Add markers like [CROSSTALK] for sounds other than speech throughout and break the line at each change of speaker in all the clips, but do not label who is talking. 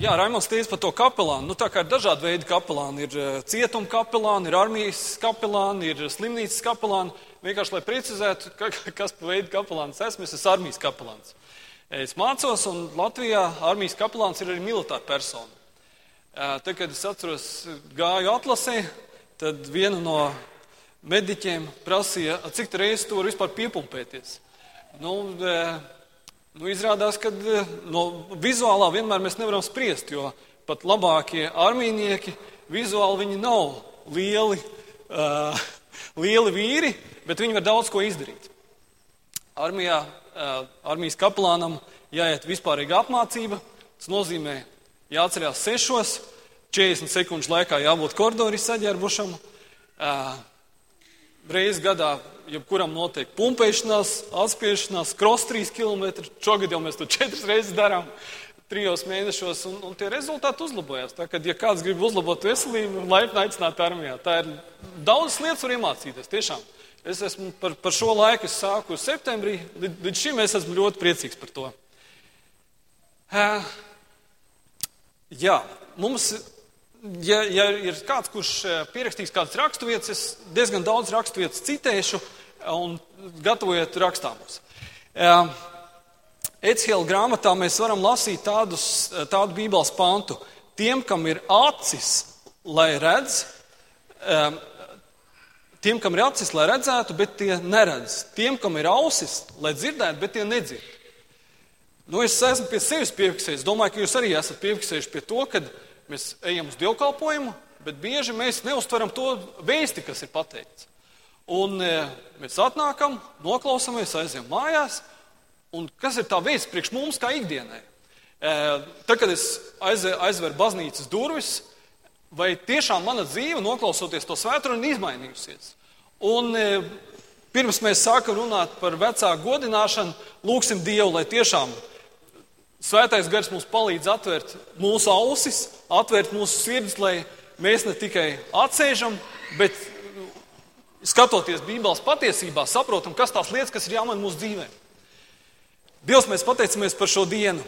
jā, Raimons teica par to kapelānu. Nu, tā kā ir dažādi veidi kapelāni. Ir uh, cietuma kapelāni, ir armijas kapelāni, ir slimnīcas kapelāni. Vienkārši, lai precizētu, ka, kas pa veidu kapelāns esmu, es esmu armijas kapelāns. Es mācos, un Latvijā armijas kapelāns ir arī militāra persona. Uh, tad, kad es atceros, gāju atlasē, tad viena no mediķiem prasīja, cik reizes tu vari vispār piepumpēties. Nu, uh, Nu, izrādās, ka eh, no vizuālā vienmēr mēs nevaram spriest, jo pat labākie armīnieki vizuāli viņi nav lieli, uh, lieli vīri, bet viņi var daudz ko izdarīt. Armijā, uh, armijas kapelānam jāiet vispārīga apmācība. Tas nozīmē, jāatcerās sešos, 40 sekundžu laikā jābūt koridorī saģērbušam. Uh, Reiz gadā jebkuram notiek pumpēšanās, atspiešanās, cross 3 km. Šogad jau mēs to [LAUGHS] 4 reizes darām, trijos mēnešos, un, un tie rezultāti uzlabojas. Tā, kad, ja kāds grib uzlabot veselību, laipni aicināt armijā. Tā ir daudz lietas, var iemācīties. Tiešām. Es esmu par, par šo laiku, es sāku septembrī, līdz, līdz šim es esmu ļoti priecīgs par to. Uh, jā, mums ja, ja ir kāds, kurš pierakstīs kādas raksturvietas, es diezgan daudz raksturvietas citēšu un gatavojiet rakstāmus. Ecihela grāmatā mēs varam lasīt tādus, tādu bībeles pantu. Tiem, kam ir acis, lai redz, tiem, kam ir acis, lai redzētu, bet tie neredz. Tiem, kam ir ausis, lai dzirdētu, bet tie nedzird. Nu, es esmu pie sevis piefiksējis. Domāju, ka jūs arī esat piefiksējuši pie to, ka mēs ejam uz dievkalpojumu, bet bieži mēs neustveram to vēsti, kas ir pateikts. Un e, mēs atnākam, noklausāmies, aizjām mājās. Un kas ir tā veids priekš mums, kā ikdienai? E, tad, kad es aizveru baznīcas durvis, vai tiešām mana dzīve, noklausoties to svētru, ir izmainījusies? Un e, pirms mēs sākam runāt par vecāku godināšanu, lūgsim Dievu, lai tiešām svētais gars mums palīdz atvērt mūsu ausis, atvērt mūsu sirdis, lai mēs ne tikai atsēžam, bet skatoties Bībeles patiesībā, saprotam, kas tās lietas, kas ir jāmaina mūsu dzīvē. Dievs, mēs pateicamies par šo dienu.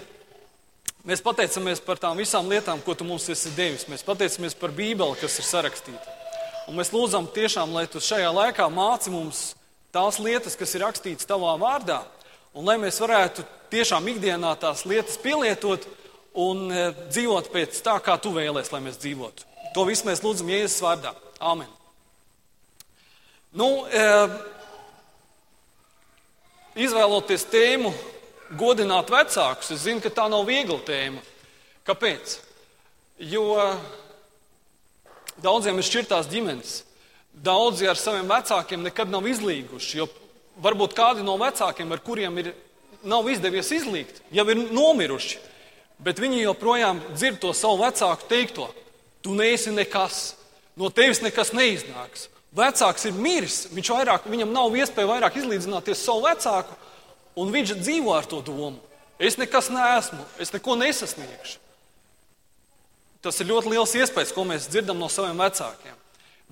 Mēs pateicamies par tām visām lietām, ko tu mums esi devis. Mēs pateicamies par Bībeli, kas ir sarakstīta. Un mēs lūdzam tiešām, lai tu šajā laikā māci mums tās lietas, kas ir rakstītas tavā vārdā, un lai mēs varētu tiešām ikdienā tās lietas pielietot un e, dzīvot pēc tā, kā tu vēlēsies, lai mēs dzīvotu. To visu mēs lūdzam Jēzus vārdā. Āmen! Nu, e, izvēloties tēmu, godināt vecākus, es zinu, ka tā nav viegla tēma. Kāpēc? Jo daudziem ir šķirtās ģimenes. Daudzi ar saviem vecākiem nekad nav izlīguši. Jo varbūt kādi no vecākiem, ar kuriem ir, nav izdevies izlīgt, jau ir nomiruši. Bet viņi joprojām dzird to savu vecāku teikto: Tu neesi nekas, no tevis nekas neiznāks. Vecāks ir miris, vairāk, viņam nav iespēja vairāk izlīdzināties savu vecāku, un viņš dzīvo ar to domu. Es nekas neesmu, es neko nesasniegšu. Tas ir ļoti liels iespējas, ko mēs dzirdam no saviem vecākiem.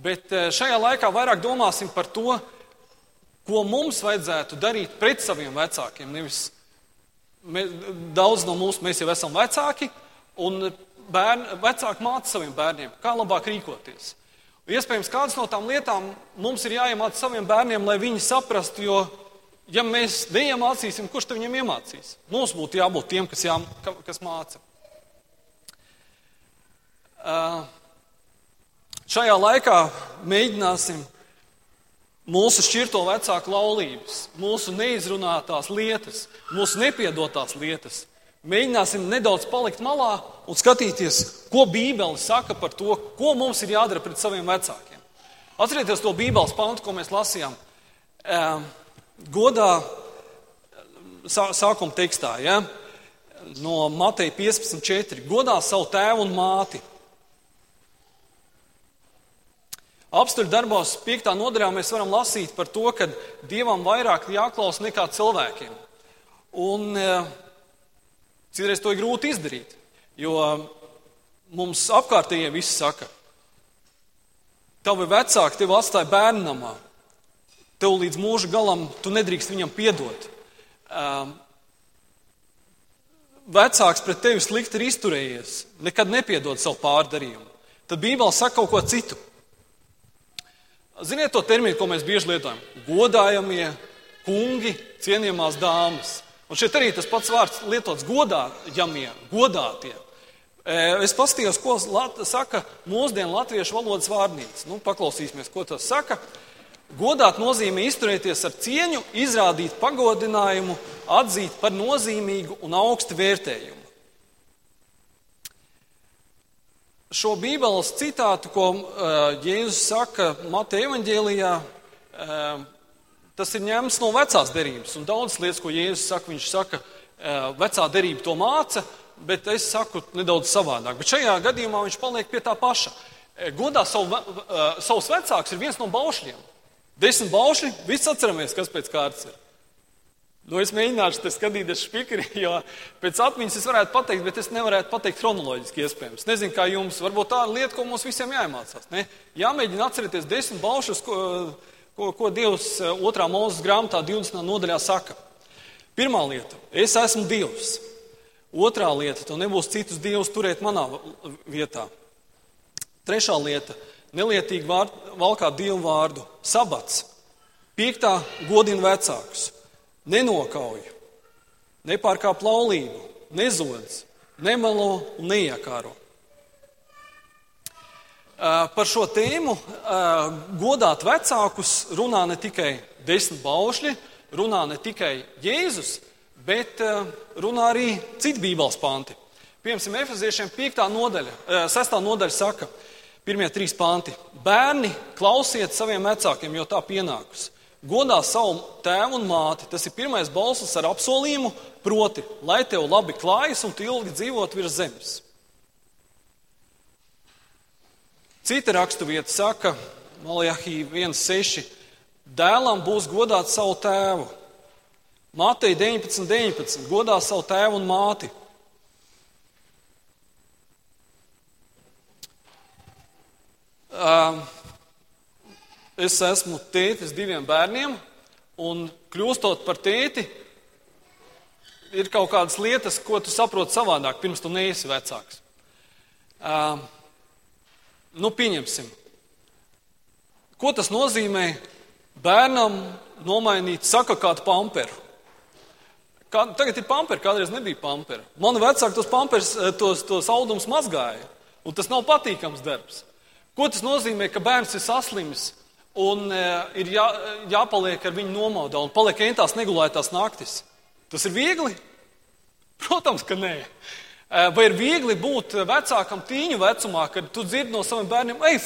Bet eh, šajā laikā vairāk domāsim par to, ko mums vajadzētu darīt pret saviem vecākiem. Nevis, mēs, daudz no mums jau esam vecāki, un bērni, vecāki māca saviem bērniem, kā labāk rīkoties. Iespējams, kādas no tām lietām mums ir jāiemāca saviem bērniem, lai viņi saprastu, jo, ja mēs neiemācīsim, kurš tad viņiem iemācīs? Mums būtu jābūt tiem, kas, jā, kas māca. Uh, šajā laikā mēģināsim mūsu šķirto vecāku laulības, mūsu neizrunātās lietas, mūsu nepiedotās lietas Mēģināsim nedaudz palikt malā un skatīties, ko Bībele saka par to, ko mums ir jādara pret saviem vecākiem. Atcerieties to Bībeles pantu, ko mēs lasījām. Godā sākuma tekstā, ja? no Mateja 15.4. Godā savu tēvu un māti. Apstuļu darbos, 5. nodaļā, mēs varam lasīt par to, ka Dievam vairāk jāklausa nekā cilvēkiem. Un, Citreiz to ir grūti izdarīt, jo mums apkārtējie visi saka, tavi vecāki tevi atstāja bērnamā, tev līdz mūža galam tu nedrīkst viņam piedot. vecāks pret tevi slikti ir izturējies, nekad nepiedod savu pārdarījumu, tad Bībele saka kaut ko citu. Ziniet to terminu, ko mēs bieži lietojam - godājamie kungi, cienījamās dāmas. Un šeit arī tas pats vārds lietots godājamie, godātie. E, es paskatījos, ko saka mūsdienu latviešu valodas vārnīca. Nu, paklausīsimies, ko tas saka. Godāt nozīmē izturēties ar cieņu, izrādīt pagodinājumu, atzīt par nozīmīgu un augstu vērtējumu. Šo Bībeles citātu, ko uh, Jēzus saka Mateja evaņģēlijā, uh, tas ir ņemts no vecās derības. Un daudzas lietas, ko Jēzus saka, viņš saka, uh, vecā derība to māca, bet es saku nedaudz savādāk. Bet šajā gadījumā viņš paliek pie tā paša. Godā savu, savus vecākus ir viens no baušļiem. Desmit baušļi, viss atceramies, kas pēc kārtas ir. Nu, es mēģināšu te skatīties spīkeri, [LAUGHS] jo pēc atmiņas es varētu pateikt, bet es nevarētu pateikt chronoloģiski iespējams. Nezinu, kā jums, varbūt tā ir lieta, ko mums visiem jāiemācās. Ne? Jāmēģina atcerēties desmit baušus, ko, ko, ko Dievs otrā mūzes grāmatā 20. nodaļā saka. Pirmā lieta - es esmu Dievs. Otrā lieta - tu nebūs citus dievus turēt manā vietā. Trešā lieta - nelietīgi vārd, valkāt dievu vārdu - sabats. Piektā - godina vecākus, nenokauj, nepārkāp laulību, nezodz, nemelo un neiekāro. Par šo tēmu godāt vecākus runā ne tikai desmit baušļi, runā ne tikai Jēzus, bet runā arī citi Bībeles panti. Piemēram, Efeziešiem 5. nodaļa, 6. Eh, nodaļa saka, pirmie trīs panti. Bērni, klausiet saviem vecākiem, jo tā pienākus. Godā savu tēvu un māti. Tas ir pirmais balss ar apsolījumu, proti, lai tev labi klājas un tu ilgi dzīvot virs zemes. Cita raksturvieta saka, Maljahī 1,6. Dēlam būs godāt savu tēvu, Mātei 19, 19. Godā savu tēvu un māti. Es esmu tētis diviem bērniem, un kļūstot par tēti, ir kaut kādas lietas, ko tu saproti savādāk, pirms tu neesi vecāks. Nu, pieņemsim. Ko tas nozīmē bērnam nomainīt saka kādu pamperu? Kā, tagad ir pamperi, kādreiz nebija pamperi. Mani vecāki tos pampers, tos, tos audumus mazgāja, un tas nav patīkams darbs. Ko tas nozīmē, ka bērns ir saslims un e, ir jā, jāpaliek ar viņu nomaudā un paliek entās negulētās naktis? Tas ir viegli? Protams, ka nē. Eh, vai ir viegli būt vecākam tīņu vecumā, kad tu dzirdi no saviem bērniem, ej,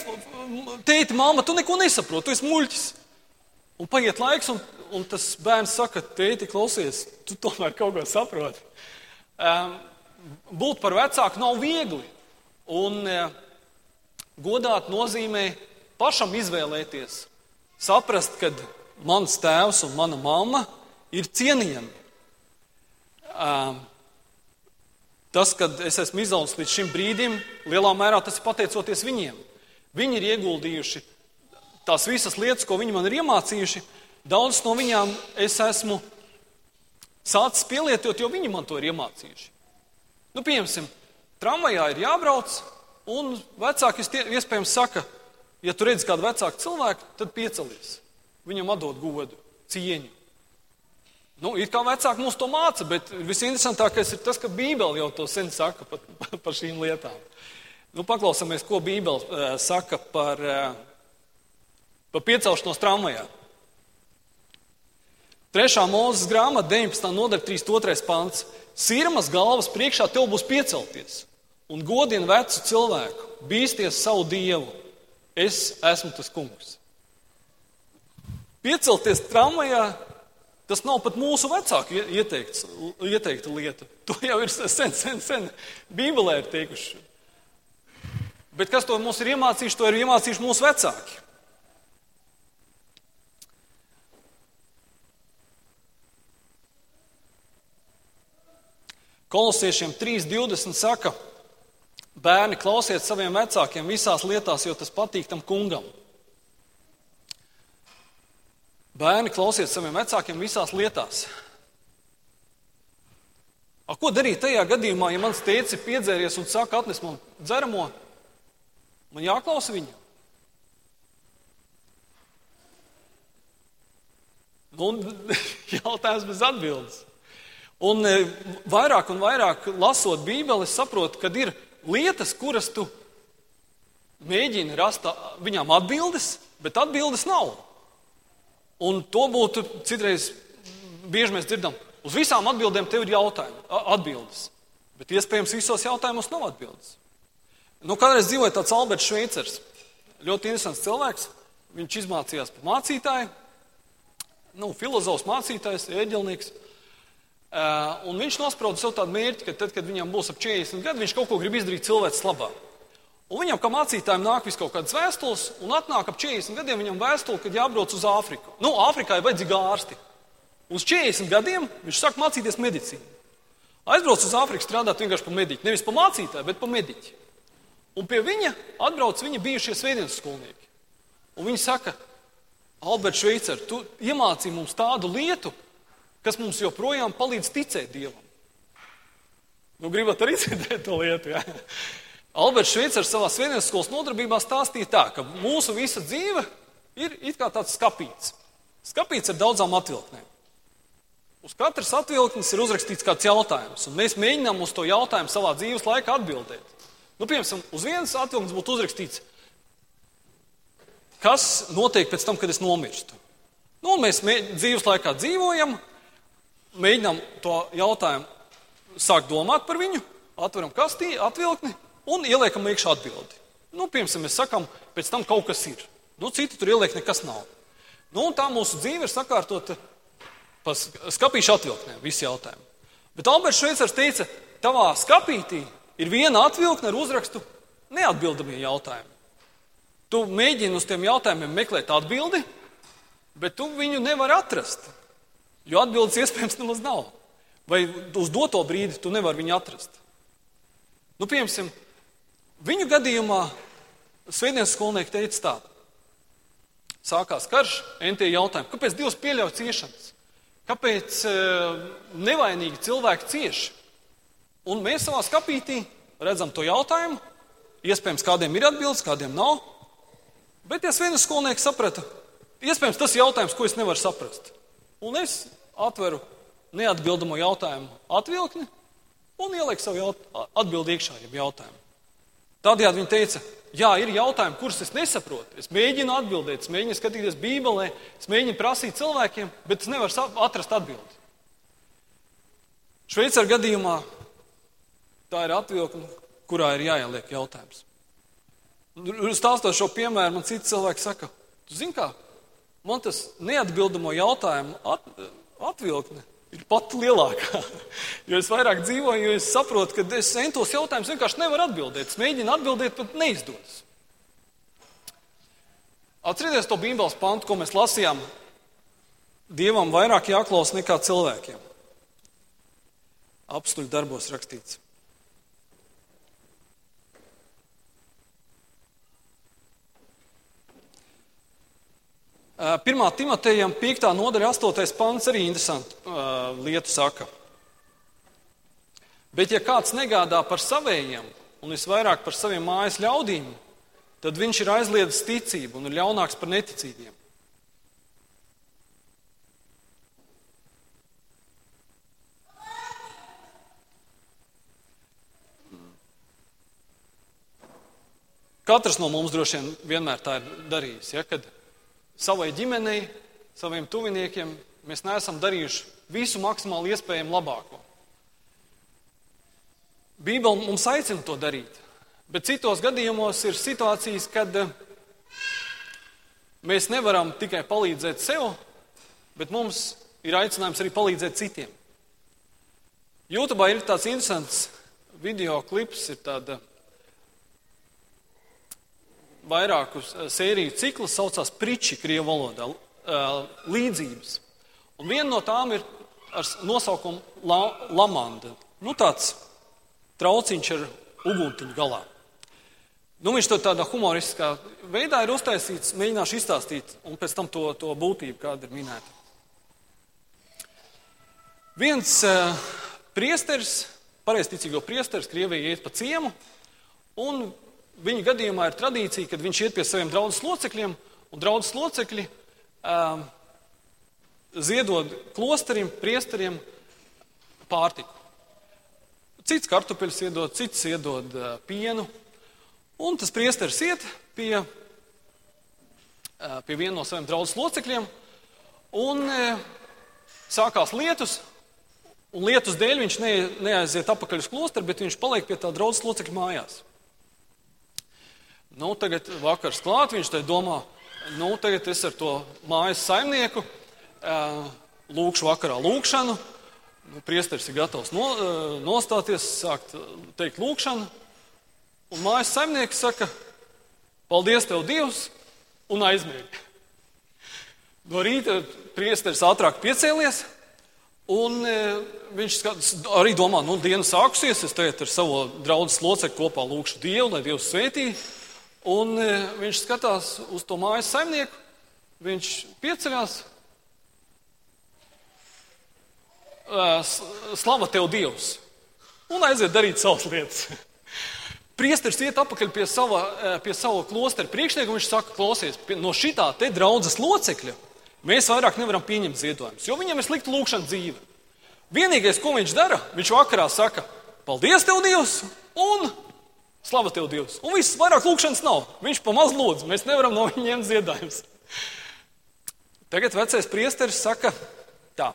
tēti, māma, tu neko nesaproti, tu esi muļķis. Un paiet laiks, un, un tas bērns saka, tēti, klausies, tu tomēr kaut ko saproti. Um, būt par vecāku nav viegli. Un godāt nozīmē pašam izvēlēties, saprast, ka mans tēvs un mana mamma ir cienījami. Tas, ka es esmu izaugs līdz šim brīdim, lielā mērā tas ir pateicoties viņiem. Viņi ir ieguldījuši tās visas lietas, ko viņi man ir iemācījuši, daudzas no viņām es esmu sācis pielietot, jo viņi man to ir iemācījuši. Nu, piemēram, tramvajā ir jābrauc, un vecāki iespējams saka, ja tu redz kādu vecāku cilvēku, tad piecelies. Viņam atdod godu, cieņu. Nu, it kā vecāki mums to māca, bet visinteresantākais ir tas, ka Bībele jau to sen saka par, [LAUGHS] par šīm lietām. Nu, paklausāmies, ko Bībele uh, saka par uh, par piecelšanos tramvajā. Trešā mūzes grāmata, 19. nodaļa, 32. pants. Sirmas galvas priekšā tev būs piecelties un godina vecu cilvēku, bīsties savu dievu. Es esmu tas kungs. Piecelties tramvajā, tas nav pat mūsu vecāku ieteikts, ieteikta lieta. [LAUGHS] To jau ir sen, sen, sen Bībelē ir teikuši. Bet kas to mums ir iemācījuši, to ir iemācījuši mūsu vecāki. Kolosiešiem 3.20 saka, bērni klausiet saviem vecākiem visās lietās, jo tas patīk tam kungam. Bērni klausiet saviem vecākiem visās lietās. A, ko darīt tajā gadījumā, ja mans tēvs ir piedzēries un saka, atnes man dzeramo? Man jāklausa viņa. Nu, [LAUGHS] jautājums bez atbildes. Un e, vairāk un vairāk lasot Bībeli, es saprotu, ka ir lietas, kuras tu mēģini rast viņām atbildes, bet atbildes nav. Un to būtu citreiz bieži mēs dzirdam. Uz visām atbildēm tev ir jautājumi, atbildes. Bet iespējams visos jautājumos nav atbildes. Nu, kādreiz dzīvoja tāds Alberts Šveicers. Ļoti interesants cilvēks. Viņš izmācījās par mācītāju, nu, filozofs mācītājs, ēģelnieks. Uh, un viņš nosprauda sev tādu mērķi, ka tad, kad viņam būs ap 40 gadi, viņš kaut ko grib izdarīt cilvēks labā. Un viņam, kā mācītājiem, nāk vis kaut kādas vēstules, un atnāk ap 40 gadiem viņam vēstule, kad jābrauc uz Āfriku. Nu, Āfrikā ir vajadzīgi ārsti. Uz 40 gadiem viņš sāk mācīties medicīnu. Aizbrauc uz Āfriku strādāt vienkārši par mediķi. Nevis par mācītāju, bet par mediķi. Un pie viņa atbrauc viņa bijušie svētdienas skolnieki. Un viņi saka, Alberts Šveicer, tu iemācīji mums tādu lietu, kas mums joprojām palīdz ticēt Dievam. Nu, gribat arī [LAUGHS] dzirdēt to lietu? Ja? Alberts Šveicers savā svētdienas skolas nodarbībā stāstīja tā, ka mūsu visa dzīve ir it kā tāds skapīts. Skapīts ar daudzām atvilknēm. Uz katras atvilknes ir uzrakstīts kāds jautājums, un mēs mēģinām uz to jautājumu savā dzīves laikā atbildēt. Nu, piemēram, uz vienas atvilknes būtu uzrakstīts, kas notiek pēc tam, kad es nomirstu. Nu, mēs dzīves laikā dzīvojam, mēģinām to jautājumu sākt domāt par viņu, atveram kastī, atvilkni un ieliekam iekšā atbildi. Nu, piemēram, mēs sakām, pēc tam kaut kas ir. Nu, citi tur ieliek, nekas nav. Nu, tā mūsu dzīve ir sakārtota pa skapīšu atvilknēm, visi jautājumi. Bet Alberts Šveicers teica, tavā skapītī ir viena atvilkne ar uzrakstu neatbildamie jautājumi. Tu mēģini uz tiem jautājumiem meklēt atbildi, bet tu viņu nevari atrast. Jo atbildes iespējams nemaz nav. Vai uz doto brīdi tu nevari viņu atrast. Nu, piemēram, viņu gadījumā Svētdienas skolnieki teica tā. Sākās karš, NT jautājumi, kāpēc Dievs pieļauj ciešanas? Kāpēc e, nevainīgi cilvēki cieš? Un mēs savā skapītī redzam to jautājumu. Iespējams, kādiem ir atbildes, kādiem nav. Bet tie svētdienas skolnieki saprata, iespējams, tas ir jautājums, ko es nevaru saprast. Un es atveru neatbildamo jautājumu atvilkni un ielieku savu atbildi iekšā, jeb jautājumu. Tādējādi viņi teica, jā, ir jautājumi, kurus es nesaprotu. Es mēģinu atbildēt, es mēģinu skatīties Bībelē, es mēģinu prasīt cilvēkiem, bet es nevaru atrast atbildi. Šveicā gadījumā tā ir atvilkne, kurā ir jāieliek jautājums. Stāstot šo piemēru, man cits cilvēks saka, tu zini kā, man tas neatbildamo jautājumu at, atvilkne ir pat lielākā. [LAUGHS] Jo es vairāk dzīvoju, jo es saprotu, ka es centos jautājumus vienkārši nevaru atbildēt. Es mēģinu atbildēt, bet neizdodas. Atcerieties to Bībeles pantu, ko mēs lasījām. Dievam vairāk jāklausa nekā cilvēkiem. Apstuļu darbos rakstīts. Pirmā Timotejam 5. nodaļa 8. pants arī interesanti uh, lietu saka. Bet ja kāds negādā par savējiem un visvairāk par saviem mājas ļaudīm, tad viņš ir aizliedzis ticību un ir ļaunāks par neticīgiem. Katrs no mums droši vien vienmēr tā ir darījis. Ja, kad savai ģimenei, saviem tuviniekiem, mēs neesam darījuši visu maksimāli iespējamo labāko. Bībele mums aicina to darīt, bet citos gadījumos ir situācijas, kad eh, mēs nevaram tikai palīdzēt sev, bet mums ir aicinājums arī palīdzēt citiem. YouTube ir tāds interesants video klips, ir tāda vairāku eh, sēriju ciklu, saucās Priči, krievu valodā, eh, līdzības. Un viena no tām ir ar nosaukumu La, Lamanda. Nu, tāds trauciņš ar uguntiņu galā. Nu, viņš to tādā humoristiskā veidā ir uztaisīts, mēģināšu izstāstīt, un pēc tam to, to būtību, kāda ir minēta. Viens uh, priesteris, pareizticīgo priesteris, Krievijā iet pa ciemu, un viņa gadījumā ir tradīcija, kad viņš iet pie saviem draudzes locekļiem, un draudzes locekļi um, ziedod klosterim, priesteriem pārtiku. Cits kartupeļus iedod, cits iedod uh, pienu, un tas priesteris iet pie, uh, pie viena no saviem draudzes locekļiem, un uh, sākās lietus, un lietus dēļ viņš ne, neaiziet atpakaļ uz klosteru, bet viņš paliek pie tā draudzes locekļa mājās. Nu, tagad vakars klāt, viņš te domā, nu, tagad es ar to mājas saimnieku lūkšu vakarā lūkšanu. Nu, priesteris ir gatavs no, nostāties, sākt teikt lūkšanu. Un mājas saimnieks saka, paldies tev, Dievs, un aizmieg. No rīta priesteris ātrāk piecēlies, un viņš arī domā, nu, diena sākusies, es tagad ar savu draugu locekli kopā lūkšu Dievu, lai Dievs svētī. Un viņš skatās uz to mājas saimnieku, viņš pieceļās, slava tev Dievs, un aiziet darīt savas lietas. [LAUGHS] Priesteris iet atpakaļ pie sava, pie sava klostera priekšnieka, un viņš saka, klausies, no šitā te draudzes locekļa mēs vairāk nevaram pieņemt ziedojumus, jo viņam ir slikta lūkšana dzīve. Vienīgais, ko viņš dara, viņš vakarā saka, paldies tev Dievs, un slava tev Dievs. Un viss, vairāk lūkšanas nav. Viņš pamaz lūdz, mēs nevaram no viņiem ziedojumus. Tagad vecais priesteris saka tā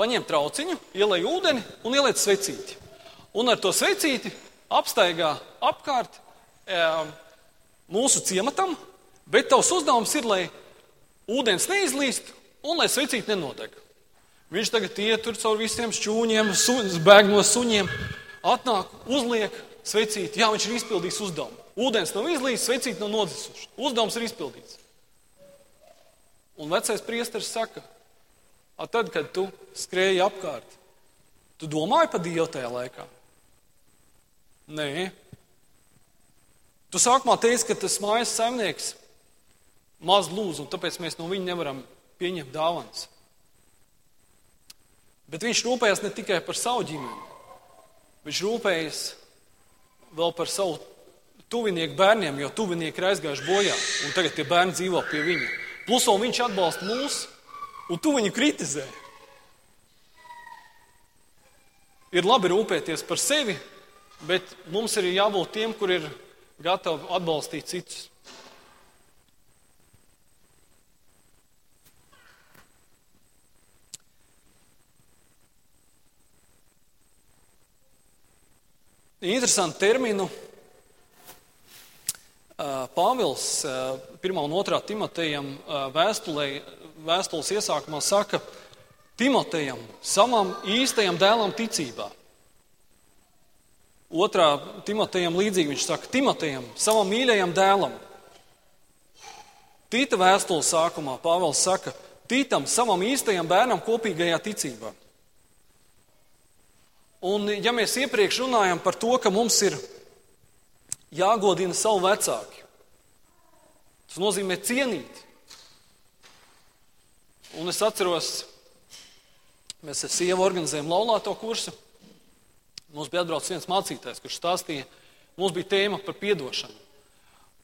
paņem trauciņu, ielai ūdeni un ieliec svecīti. Un ar to svecīti apstaigā apkārt e, mūsu ciematam, bet tavs uzdevums ir, lai ūdens neizlīst un lai svecīti nenodeg. Viņš tagad ietur caur visiem šķūņiem, bēg no suņiem, atnāk, uzliek svecīti. Jā, viņš ir izpildījis uzdevumu. Ūdens nav izlīsts, svecīti nav nodzisuši. Uzdevums ir izpildīts. Un vecais priesteris saka, tad, kad tu skrēji apkārt, tu domāji par Dievu tajā laikā? Nē. Tu sākumā teici, ka tas mājas saimnieks maz lūdz, un tāpēc mēs no viņa nevaram pieņemt dāvanas. Bet viņš rūpējas ne tikai par savu ģimeni, viņš rūpējas vēl par savu tuvinieku bērniem, jo tuvinieki ir aizgājuši bojā, un tagad tie bērni dzīvo pie viņa. Plus vēl viņš atbalsta mūsu un tu viņu kritizē. Ir labi rūpēties par sevi, bet mums ir jābūt tiem, kur ir gatavi atbalstīt citus. Interesantu terminu Pāvils 1 un 2 Timotejam vēstulē vēstules iesākumā saka Timotejam, savam īstajam dēlam ticībā. Otrā Timotejam līdzīgi viņš saka Timotejam, savam mīļajam dēlam. Tīta vēstules sākumā Pāvils saka Tītam, savam īstajam bērnam kopīgajā ticībā. Un, ja mēs iepriekš runājam par to, ka mums ir jāgodina savu vecāki, tas nozīmē cienīt. Un es atceros, mēs ar sievu organizējām laulāto kursu. Mums bija atbraucis viens mācītājs, kurš stāstīja, mums bija tēma par piedošanu.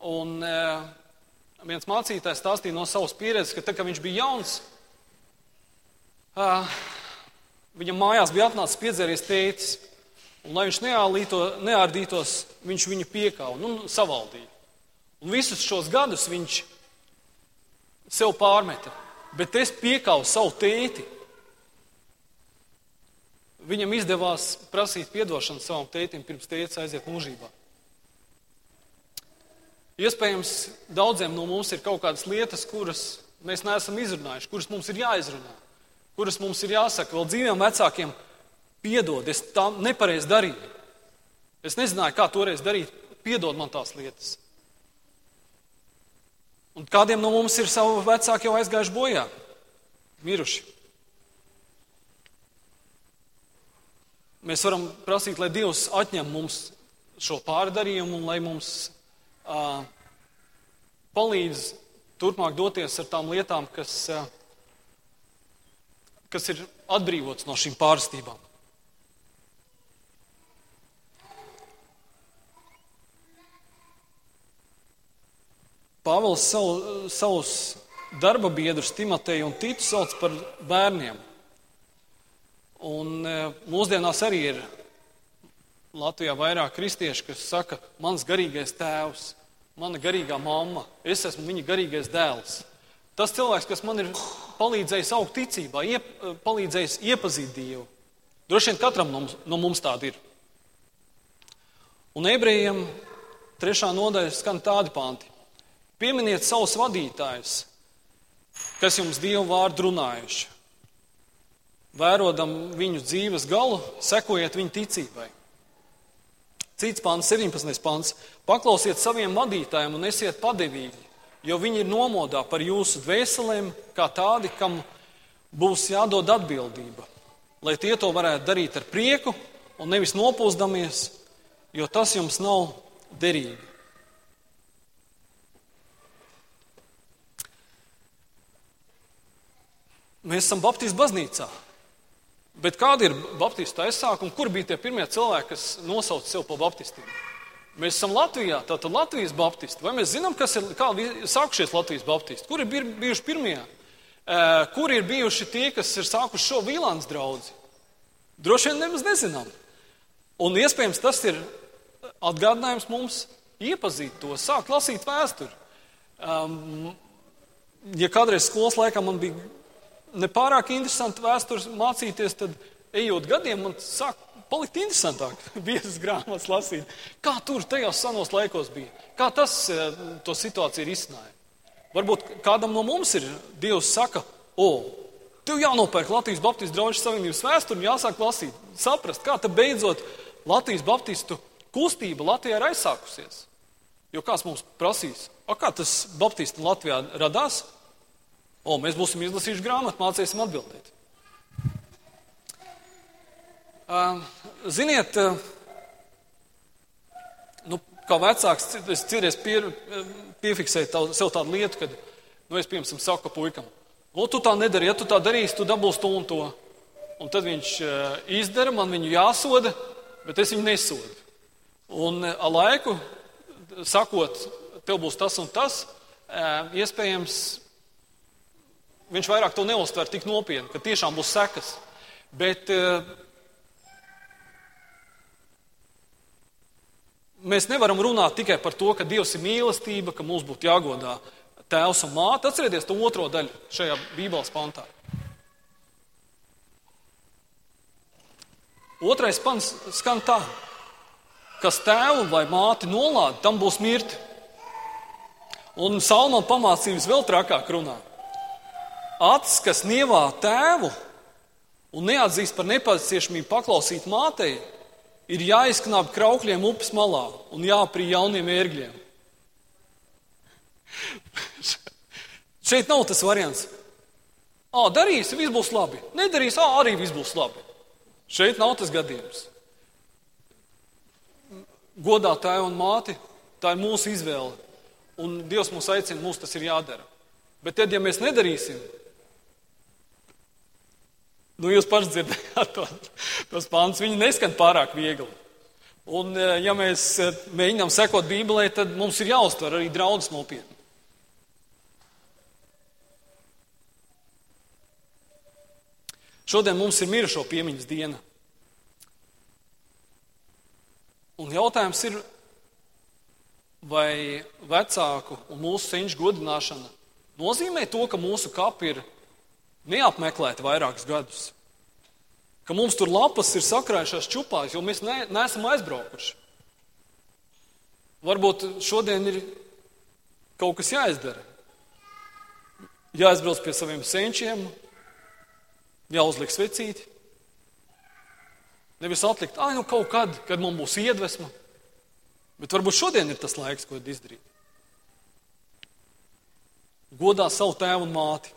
Un e, viens mācītājs stāstīja no savas pieredzes, ka tad, kad viņš bija jauns, e, viņam mājās bija atnācis piedzēries tētis. Un, lai viņš neālīto, neārdītos, viņš viņu piekāva un nu, savaldīja. Un visus šos gadus viņš sev pārmeta bet es piekāvu savu tēti. Viņam izdevās prasīt atdošanu savam tētim, pirms tēvs aiziet mūžībā. Iespējams, daudziem no mums ir kaut kādas lietas, kuras mēs neesam izrunājuši, kuras mums ir jāizrunā, kuras mums ir jāsaka vēl dzīviem vecākiem, piedod, es tā nepareizi darīju. Es nezināju, kā toreiz darīt, piedod man tās lietas. Un kādiem no mums ir savi vecāki jau aizgājuši bojā, miruši? Mēs varam prasīt, lai Dievs atņem mums šo pārdarījumu un lai mums uh, palīdz turpmāk doties ar tām lietām, kas, uh, kas ir atbrīvots no šīm pārstībām. Pāvils savu, savus darba biedrus, Timoteju un Tītu, sauc par bērniem. Un e, mūsdienās arī ir Latvijā vairāk kristieši, kas saka, mans garīgais tēvs, mana garīgā mamma, es esmu viņa garīgais dēls. Tas cilvēks, kas man ir palīdzējis augt ticībā, iep, palīdzējis iepazīt Dievu. Droši vien katram no mums, no mums tāda ir. Un ebrejiem trešā nodaļa skan tādi panti. Pieminiet savus vadītājus, kas jums Dievu vārdu runājuši. Vērodam viņu dzīves galu, sekojiet viņu ticībai. Cits pāns, 17. pāns. Paklausiet saviem vadītājiem un esiet padevīgi, jo viņi ir nomodā par jūsu dvēselēm, kā tādi, kam būs jādod atbildība. Lai tie to varētu darīt ar prieku un nevis nopūsdamies, jo tas jums nav derīgi. Mēs esam Baptistu baznīcā. Bet kāda ir Baptistu aizsākuma? Kur bija tie pirmie cilvēki, kas nosauca sevi par Baptistiem? Mēs esam Latvijā, tātad Latvijas Baptisti. Vai mēs zinām, kas ir sākušies Latvijas Baptisti? Kur ir bijuši pirmie? Kur ir bijuši tie, kas ir sākuši šo vīlāns draugu? Droši vien nemaz nezinām. Un iespējams tas ir atgādinājums mums iepazīt to, sākt lasīt vēsturi. Um, ja kādreiz skolas laikā man bija nepārāk interesanti vēstures mācīties, tad ejot gadiem, man sāk palikt interesantāk [LAUGHS] biezas grāmatas lasīt. Kā tur tajos senos laikos bija? Kā tas eh, to situāciju ir izsnāja? Varbūt kādam no mums ir Dievs saka, o, tev jānopērk Latvijas Baptistu draugu savienības vēsturi un jāsāk lasīt, saprast, kā tad beidzot Latvijas Baptistu kustība Latvijā ir aizsākusies. Jo kāds mums prasīs, kā tas Baptistu Latvijā radās? O, mēs būsim izlasījuši grāmatu, mācīsim atbildēt. Ziniet, nu, kā vecāks, es citreiz pie, piefiksēju tā, sev tādu lietu, kad, nu, es, piemēram, saku puikam, o, tu tā nedari, ja tu tā darīsi, tu dabūsi to un to. Un tad viņš izdara, man viņu jāsoda, bet es viņu nesodu. Un ar laiku, sakot, tev būs tas un tas, iespējams, viņš vairāk to neuztver tik nopietni, ka tiešām būs sekas. Bet mēs nevaram runāt tikai par to, ka Dievs ir mīlestība, ka mums būtu jāgodā tēvs un māte. Atcerieties to otro daļu šajā Bībeles pantā. Otrais pants skan tā, kas tēvu vai māti nolādē, tam būs mirti. Un Salmāna pamācības vēl trakāk runā. Acis, kas nievā tēvu un neatzīst par nepaciešamību paklausīt mātei, ir jāizknāp kraukļiem upes malā un jāprī jauniem ērgļiem. Šeit nav tas variants. Ā, darīsi, viss būs labi. Nedarīsi, ā, arī viss būs labi. Šeit nav tas gadījums. Godā tēvu un māti, tā ir mūsu izvēle. Un Dievs mūs aicina, mums tas ir jādara. Bet tad, ja mēs nedarīsim, Nu, jūs paši dzirdējāt to, tos pāns, viņi neskan pārāk viegli. Un, e, ja mēs e, mēģinām sekot Bībelē, tad mums ir jāuztver arī draudz nopietni. Šodien mums ir mirušo piemiņas diena. Un jautājums ir, vai vecāku un mūsu senču godināšana nozīmē to, ka mūsu kapi ir neapmeklēti vairākus gadus. Ka mums tur lapas ir sakrājušās čupās, jo mēs ne, neesam aizbraukuši. Varbūt šodien ir kaut kas jāizdara. Jāizbrauc pie saviem senčiem, jāuzliek svecīti. Nevis atlikt, ah, nu kaut kad, kad mums būs iedvesma. Bet varbūt šodien ir tas laiks, ko izdarīt. Godā savu tēvu un māti.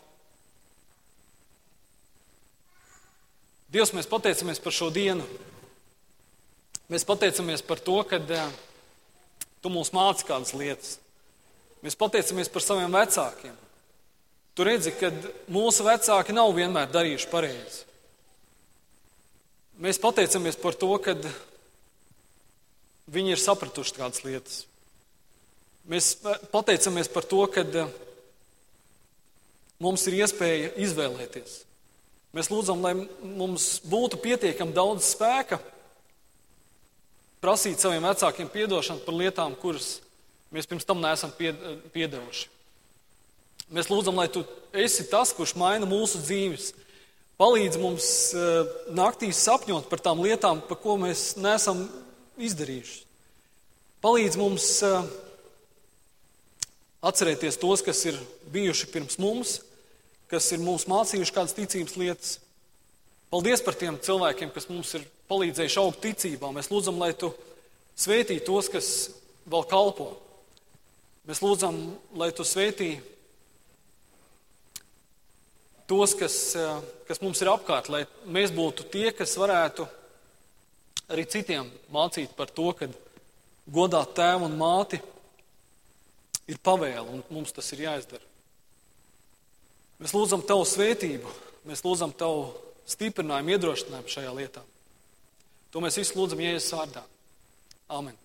Dievs, mēs pateicamies par šo dienu. Mēs pateicamies par to, ka uh, Tu mums māci kādas lietas. Mēs pateicamies par saviem vecākiem. Tu redzi, ka mūsu vecāki nav vienmēr darījuši pareizi. Mēs pateicamies par to, ka viņi ir sapratuši kādas lietas. Mēs pateicamies par to, ka mums ir iespēja izvēlēties. Mēs lūdzam, lai mums būtu pietiekami daudz spēka prasīt saviem vecākiem atdošanu par lietām, kuras mēs pirms tam neesam piedevuši. Mēs lūdzam, lai tu esi tas, kurš maina mūsu dzīves. Palīdz mums eh, naktīs sapņot par tām lietām, par ko mēs neesam izdarījuši. Palīdz mums eh, atcerēties tos, kas ir bijuši pirms mums, kas ir mums mācījuši kādas ticības lietas. Paldies par tiem cilvēkiem, kas mums ir palīdzējuši augt ticībā. Mēs lūdzam, lai tu svētī tos, kas vēl kalpo. Mēs lūdzam, lai tu svētī tos, kas, eh, kas mums ir apkārt, lai mēs būtu tie, kas varētu arī citiem mācīt par to, ka godāt tēvu un māti ir pavēle, un mums tas ir jāizdara. Mēs lūdzam Tavu svētību, mēs lūdzam Tavu stiprinājumu, iedrošinājumu šajā lietā. To mēs visi lūdzam Jēzus vārdā. Āmen!